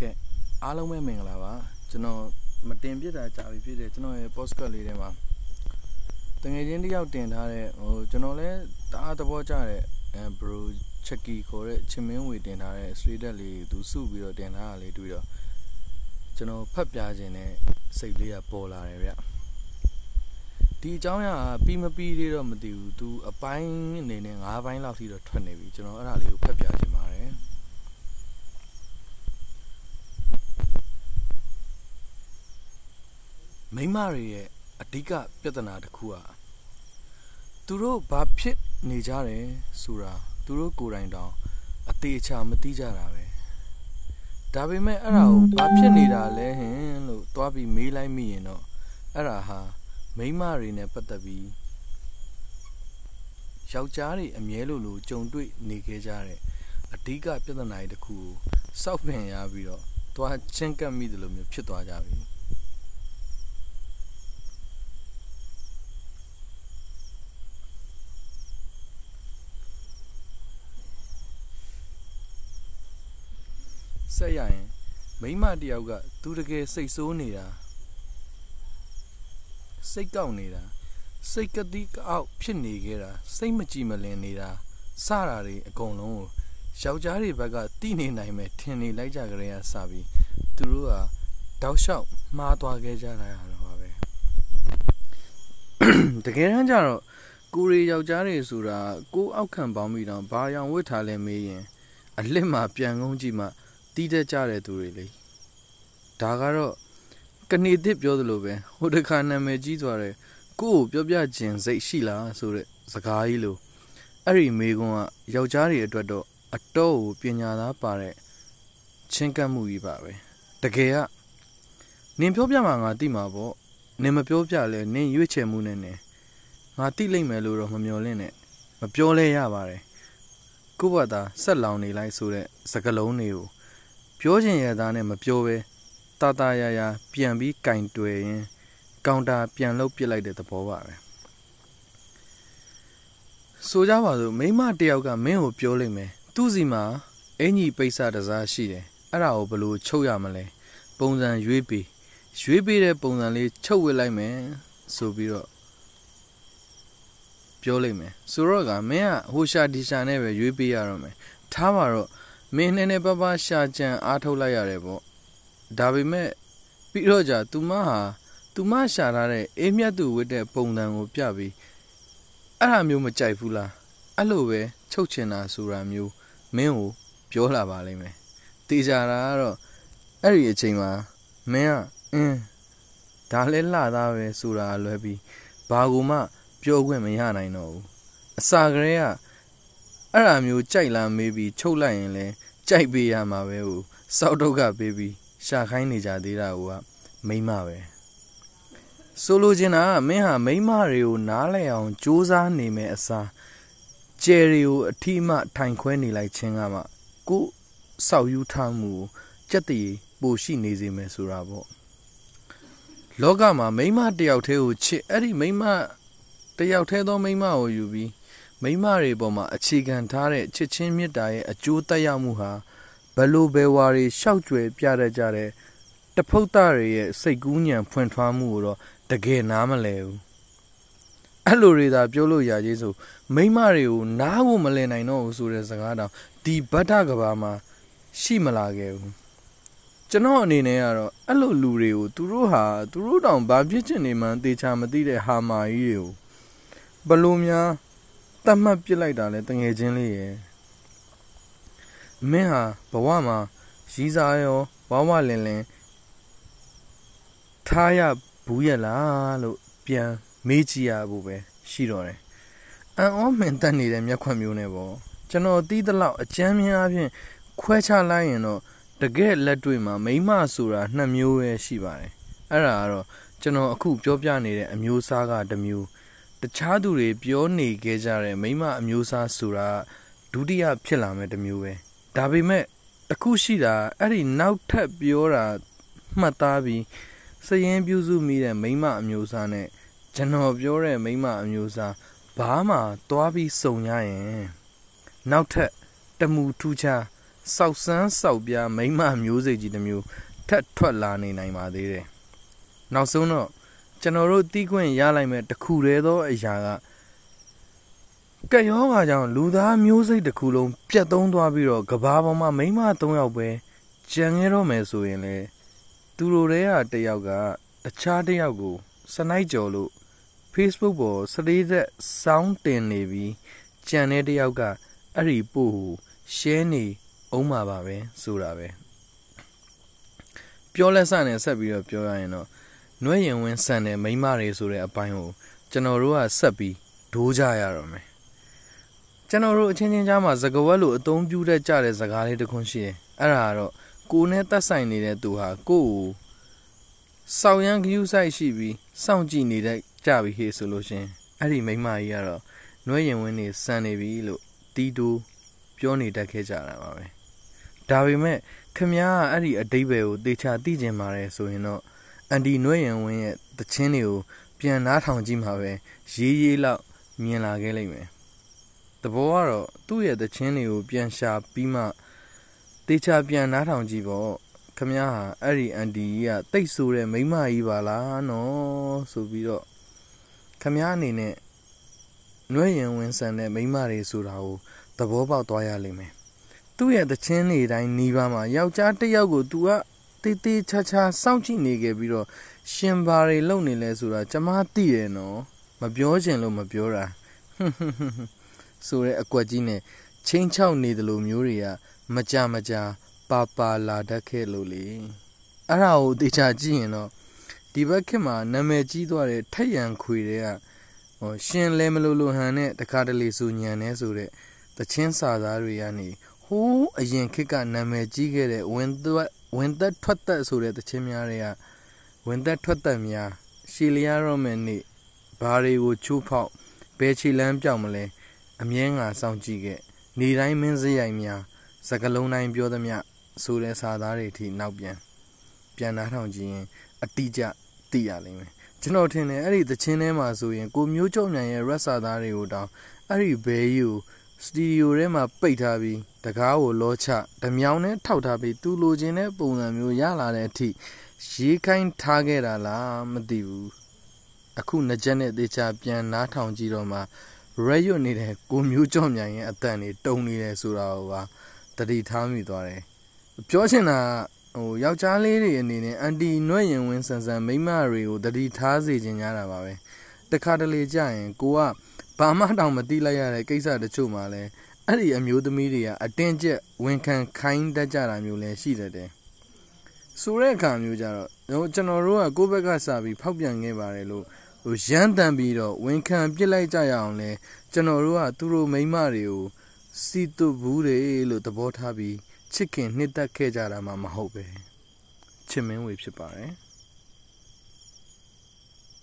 ကဲ့အားလုံးပဲမင်္ဂလာပါကျွန်တော်မတင်ပြတာကြာပြီဖြစ်တယ်ကျွန်တော်ရဲ့ postcard လေးထဲမှာတငယ်ချင်းတယောက်တင်ထားတဲ့ဟိုကျွန်တော်လည်းတအားသဘောကျတဲ့အဲ bro checky ခေါ်တဲ့ချင်မင်းဝေတင်ထားတဲ့ street လေးသူစုပြီးတော့တင်ထားတာလေးတွေ့တော့ကျွန်တော်ဖတ်ပြခြင်းနဲ့စိတ်လေးကပေါ်လာတယ်ဗျဒီအကြောင်းအရာပြီးမပြီးသေးတော့မသိဘူးသူအပိုင်းအနေနဲ့၅ပိုင်းလောက်ထိတော့ထွက်နေပြီကျွန်တော်အဲ့ဒါလေးကိုဖတ်ပြခြင်းပါတယ် မိမတွေရဲ့အဓိကပြဿနာတစ်ခုอ่ะသူတို့ဘာဖြစ်နေကြတယ်ဆိုတာသူတို့ကိုယ်တိုင်တောင်အသေးချာမသိကြတာပဲဒါပေမဲ့အဲ့ဒါကိုဘာဖြစ်နေတာလဲဟင်လို့သွားပြီးမေးလိုက်မိရင်တော့အဲ့ဒါဟာမိမတွေနဲ့ပတ်သက်ပြီးယောက်ျားတွေအမြဲလိုလိုကြုံတွေ့နေခဲ့ကြတဲ့အဓိကပြဿနာတွေတစ်ခုကိုစောက်ပင်ရပြီးတော့သွားချင်းကပ်မိတယ်လို့မျိုးဖြစ်သွားကြပြီ ဆက်ရရင်မိမတယောက်ကသူတကယ်စိတ်ဆိုးနေတာစိတ်ကောက်နေတာစိတ်ကတိကောက်ဖြစ်နေခဲ့တာစိတ်မကြည်မလင်နေတာစတာတွေအကုန်လုံးကိုယောက်ျားတွေဘက်ကတိနေနိုင်မယ်ထင်နေလိုက်ကြကြရစပြီးသူတို့ကတောက်လျှောက်မှားသွားခဲ့ကြတာရတော့ပါပဲတကယ်တမ်းကျတော့ကိုရီယောက်ျားတွေဆိုတာကိုအောက်ခံပေါင်းပြီးတော့ဘာရောင်ဝတ်ထားလဲမေးရင်အလစ်မှာပြန်ကုန်းကြည့်မှ တီးတတ်ကြတဲ့သူတွေလေဒါကတော့ကနေသစ်ပြောသလိုပဲဟိုတခါနာမည်ကြီးသွားတယ်ကို့ကိုပြောပြခြင်းစိတ်ရှိလားဆိုတဲ့စကားကြီးလို့အဲ့ဒီမေကွန်းကယောက်ျားတွေအတွက်တော့အတော့ကိုပညာသားပါတဲ့ချင်းကပ်မှုကြီးပါပဲတကယ်ကနင်ပြောပြမှာငါသိမှာပေါ့နင်မပြောပြလဲနင်ရွေးချယ်မှုနဲ့နဲ့ငါသိလိမ့်မယ်လို့တော့မမျှော်လင့်နဲ့မပြောလဲရပါတယ်ကို့ဘာသာဆက်လောင်နေလိုက်ဆိုတဲ့စကလုံးတွေကို ပြောချင်ရသားနဲ့မပြောပဲတာတာယာယာပြန်ပြီးကင်တွယ်ရင်ကောင်တာပြန်လှုပ်ပစ်လိုက်တဲ့သဘောပါပဲဆိုကြပါစို့မိမတယောက်ကမင်းကိုပြောလိုက်မယ်သူ့စီမှာအင်ကြီးပိတ်စတစားရှိတယ်အဲ့ဒါကိုဘလို့ချုပ်ရမလဲပုံစံရွေးပြီးရွေးပေးတဲ့ပုံစံလေးချုပ်ဝစ်လိုက်မယ်ဆိုပြီးတော့ပြောလိုက်မယ်ဆိုတော့ကမင်းကဟိုရှာဒီရှာနဲ့ပဲရွေးပေးရတော့မယ်ထားပါတော့ မင်းနဲ့နဲ့ပပရှာကြံအားထုတ်လိုက်ရတယ်ပေါ့ဒါပေမဲ့ပြီးတော့じゃသူမဟာသူမရှာထားတဲ့အေးမြတ်သူဝတ်တဲ့ပုံစံကိုပြပြီးအဲ့ဒါမျိုးမကြိုက်ဘူးလားအဲ့လိုပဲချုပ်ချင်တာဆိုတာမျိုးမင်းကိုပြောလာပါလိမ့်မယ်တေချာတာကတော့အဲ့ဒီအချိန်မှာမင်းကအင်းဒါလဲလှသားပဲဆိုတာလွဲပြီးဘာကူမှပြောခွင့်မရနိုင်တော့ဘူးအစာကလေးက အဲ့ဒါမျိုးကြိုက်လားမေးပြီးချုပ်လိုက်ရင်လဲကြိုက်ပေးရမှာပဲဟိုစောက်ဒုက္ခပေးပြီးရှာခိုင်းနေကြသေးတာကမိမပဲဆိုလိုချင်တာကမင်းဟာမိမတွေကိုနားလည်အောင်စူးစမ်းနေမယ်အစားကျယ်တွေကိုအထီးမှထိုင်ခွဲနေလိုက်ခြင်းကမှကိုစောက်ယူထားမှုကိုကြက်တည်ပိုရှိနေစေမယ်ဆိုတာပေါ့လောကမှာမိမတယောက်တည်းကိုချစ်အဲ့ဒီမိမတယောက်တည်းသောမိမကိုယူပြီး မိမတွေပေါ်မှာအခြေခံထားတဲ့ချစ်ချင်းမေတ္တာရဲ့အကျိုးသက်ရောက်မှုဟာဘလို့ဘယ်ဝါတွေရှောက်ကြွယ်ပြတတ်ကြတဲ့တဖုတ်သားတွေရဲ့စိတ်ကူးညံဖွင့်ထွားမှုကိုတော့တကယ်နားမလဲဘူးအဲ့လိုတွေသာပြောလို့ရကြီးဆိုမိမတွေကိုနားဖို့မလည်နိုင်တော့ဘူးဆိုတဲ့စကားတောင်ဒီဗတ္ထကဘာမှာရှိမလာခဲ့ဘူးကျွန်တော်အနေနဲ့ကတော့အဲ့လိုလူတွေကိုသူတို့ဟာသူတို့တောင်ဘာဖြစ်ချင်နေမှန်းသေချာမသိတဲ့ဟာမာကြီးတွေကိုဘလို့များ တတ်မှတ်ပြစ်လိုက်တာလဲတငယ်ချင်းလေးရဲ့မင်းဟာဘဝမှာရီးစားရောဝဝလင်လင်ထားရဘူးရလားလို့ပြန်မေးကြည့်ရဖို့ပဲရှိတော့တယ်အန်အောမင်တက်နေတဲ့မျက်ခွက်မျိုးနဲ့ပေါ့ကျွန်တော်တီးတလောက်အကျမ်းများအဖြစ်ခွဲခြားလိုက်ရင်တော့တကယ်လက်တွေ့မှာမိမဆိုတာနှစ်မျိုးပဲရှိပါတယ်အဲ့ဒါကတော့ကျွန်တော်အခုပြောပြနေတဲ့အမျိုးအစားကတစ်မျိုး တခြားသူတွေပြောနေခဲ့ကြတဲ့မိမအမျိုးအစားဆိုတာဒုတိယဖြစ်လာမဲ့တစ်မျိုးပဲဒါပေမဲ့တခုရှိတာအဲ့ဒီနောက်ထပ်ပြောတာမှတ်သားပြီးစရင်ပြုစုမိတဲ့မိမအမျိုးအစားနဲ့ကျွန်တော်ပြောတဲ့မိမအမျိုးအစားဘာမှသွားပြီးစုံရရင်နောက်ထပ်တမူထူးခြားစောက်စမ်းစောက်ပြားမိမ့်မမျိုးစိတ်ကြီးတစ်မျိုးထက်ထွက်လာနေနိုင်ပါသေးတယ်နောက်ဆုံးတော့ ကျွန်တော်တို့တီးခွင့်ရလိုက်မဲ့တခုတည်းသောအရာကကက်ရောဂါကြောင့်လူသားမျိုးစိတ်တစ်ခုလုံးပြတ်သုံးသွားပြီးတော့ကဘာပေါ်မှာမိန်းမ၃ယောက်ပဲကြံခဲ့တော့မယ်ဆိုရင်လေသူတို့တွေကတယောက်ကတခြားတယောက်ကိုစနိုက်ကြော်လို့ Facebook ပေါ်စလေးသက်စောင်းတင်နေပြီးကြံတဲ့တယောက်ကအဲ့ဒီပို့ကို share နေအောင်မှာပါပဲဆိုတာပဲပြောလက်စနဲ့ဆက်ပြီးတော့ပြောရရင်တော့ နှွဲရင်ဝင်းဆန်တဲ့မိန်းမတွေဆိုတဲ့အပိုင်းကိုကျွန်တော်တို့ကဆက်ပြီးဒိုးကြရတော့မယ်ကျွန်တော်တို့အချင်းချင်းကြားမှာစကားဝတ်လို့အသုံးပြုတတ်ကြတဲ့စကားလေးတစ်ခုရှိတယ်အဲ့ဒါကတော့ကိုနဲ့တက်ဆိုင်နေတဲ့သူဟာကိုကိုစောက်ရန်ဂယူးဆိုင်ရှိပြီးစောင့်ကြည့်နေတဲ့ကြပြီဟေ့ဆိုလို့ရှင်အဲ့ဒီမိန်းမကြီးကတော့နှွဲရင်ဝင်းနေစံနေပြီလို့တီးတူပြောနေတတ်ခဲ့ကြတာပါပဲဒါပေမဲ့ခမ ्या ကအဲ့ဒီအတိတ်ပဲကိုတေချာသိကျင်ပါတယ်ဆိုရင်တော့ အန်ဒီနွဲ့ရန်ဝင်းရဲ့သချင်းတွေကိုပြန်နားထောင်ကြည့်မှာပဲရေးရေးလောက်မြင်လာခဲ့လိမ့်မယ်။သဘောကတော့သူ့ရဲ့သချင်းတွေကိုပြန်ရှာပြီးမှတေချာပြန်နားထောင်ကြည့်ပေါ့။ခမည်းဟာအဲ့ဒီအန်ဒီကြီးကတိတ်ဆိုးတဲ့မိမကြီးပါလားနော်ဆိုပြီးတော့ခမည်းအနေနဲ့နွဲ့ရင်ဝင်ဆန်တဲ့မိမတွေဆိုတာကိုသဘောပေါက်သွားရလိမ့်မယ်။သူ့ရဲ့သချင်းတွေတိုင်းနှီးပါမှာယောက်ျားတစ်ယောက်ကို तू က တေးသေးချာချာစောင့်ကြည့်နေခဲ့ပြီးတော့ရှင်ဘာတွေလုပ်နေလဲဆိုတာကျမသိတယ်နော်မပြောချင်လို့မပြောတာဆိုတဲ့အကွက်ကြီးနဲ့ချင်းချောက်နေတယ်လို့မျိုးတွေကမကြမကြပါပါလာတတ်ခဲ့လို့လေအဲ့ဒါကိုတေချာကြည့်ရင်တော့ဒီဘက်ခေတ်မှာနာမည်ကြီးသွားတဲ့ထက်ရန်ခွေတွေကဟောရှင်လဲမလို့လို့ဟန်နဲ့တခါတလေဆိုညံနေဆိုတဲ့တချင်းစာသားတွေကနေဟိုးအရင်ခေတ်ကနာမည်ကြီးခဲ့တဲ့ဝင်းသက် ဝင်သက်ထွက်သက်ဆိုတဲ့တခြင်းများတွေကဝင်သက်ထွက်သက်များရှီလျာရောမယ်နေ့ဘာတွေကိုချိုးဖောက်ဘယ်ချီလန်းပြောင်းမလဲအမြဲငါစောင့်ကြည့်ခဲ့နေတိုင်းမင်းစရိုက်များစကလုံးတိုင်းပြောသမျှဆိုတဲ့စာသားတွေထိနောက်ပြန်ပြန်နားထောင်ကြည့်ရင်အတိအကျသိရလိမ့်မယ်ကျွန်တော်ထင်တယ်အဲ့ဒီသချင်းထဲမှာဆိုရင်ကိုမျိုးကျော်မြန်ရဲ့ရက်စာသားတွေကိုတောင်းအဲ့ဒီဘဲကြီးကို စတူဒီယိုထဲမှာပိတ်ထားပြီးတကားကိုလောချဓမြောင်နဲ့ထောက်ထားပြီးသူလိုချင်တဲ့ပုံစံမျိုးရလာတဲ့အထိရေးခိုင်းထားခဲ့တာလားမသိဘူးအခုငကြက်နဲ့တေချာပြန်နားထောင်ကြည့်တော့မှရက်ရွတ်နေတဲ့ကိုမျိုးကျော်မြန်ရဲ့အတန်တွေတုံနေတယ်ဆိုတာကိုပါတတိထားမိသွားတယ်ပြောချင်တာဟိုယောက်ျားလေးတွေအနေနဲ့အန်တီနှွဲ့ရင်ဝင်းဆန်ဆန်မိန်းမတွေကိုတတိထားစေချင်ကြတာပါပဲတခါတလေကြာရင်ကိုက ဘာမှတောင်မသိလိုက်ရတဲ့ကိစ္စတချို့မှလည်းအဲ့ဒီအမျိုးသမီးတွေကအတင်းကျပ်ဝန်ခံခိုင်းတတ်ကြတာမျိုးလည်းရှိတတ်တယ်ဆိုတဲ့အခါမျိုးကြတော့ကျွန်တော်တို့ကကိုယ့်ဘက်ကစပြီးဖောက်ပြန်ခဲ့ပါတယ်လို့ဟိုရမ်းတန်ပြီးတော့ဝန်ခံပြစ်လိုက်ကြရအောင်လဲကျွန်တော်တို့ကသူတို့မိန်းမတွေကိုစီတုဘူးတွေလို့သဘောထားပြီးချစ်ခင်နှစ်သက်ခဲ့ကြတာမှမဟုတ်ပဲချစ်မင်းဝေဖြစ်ပါတယ်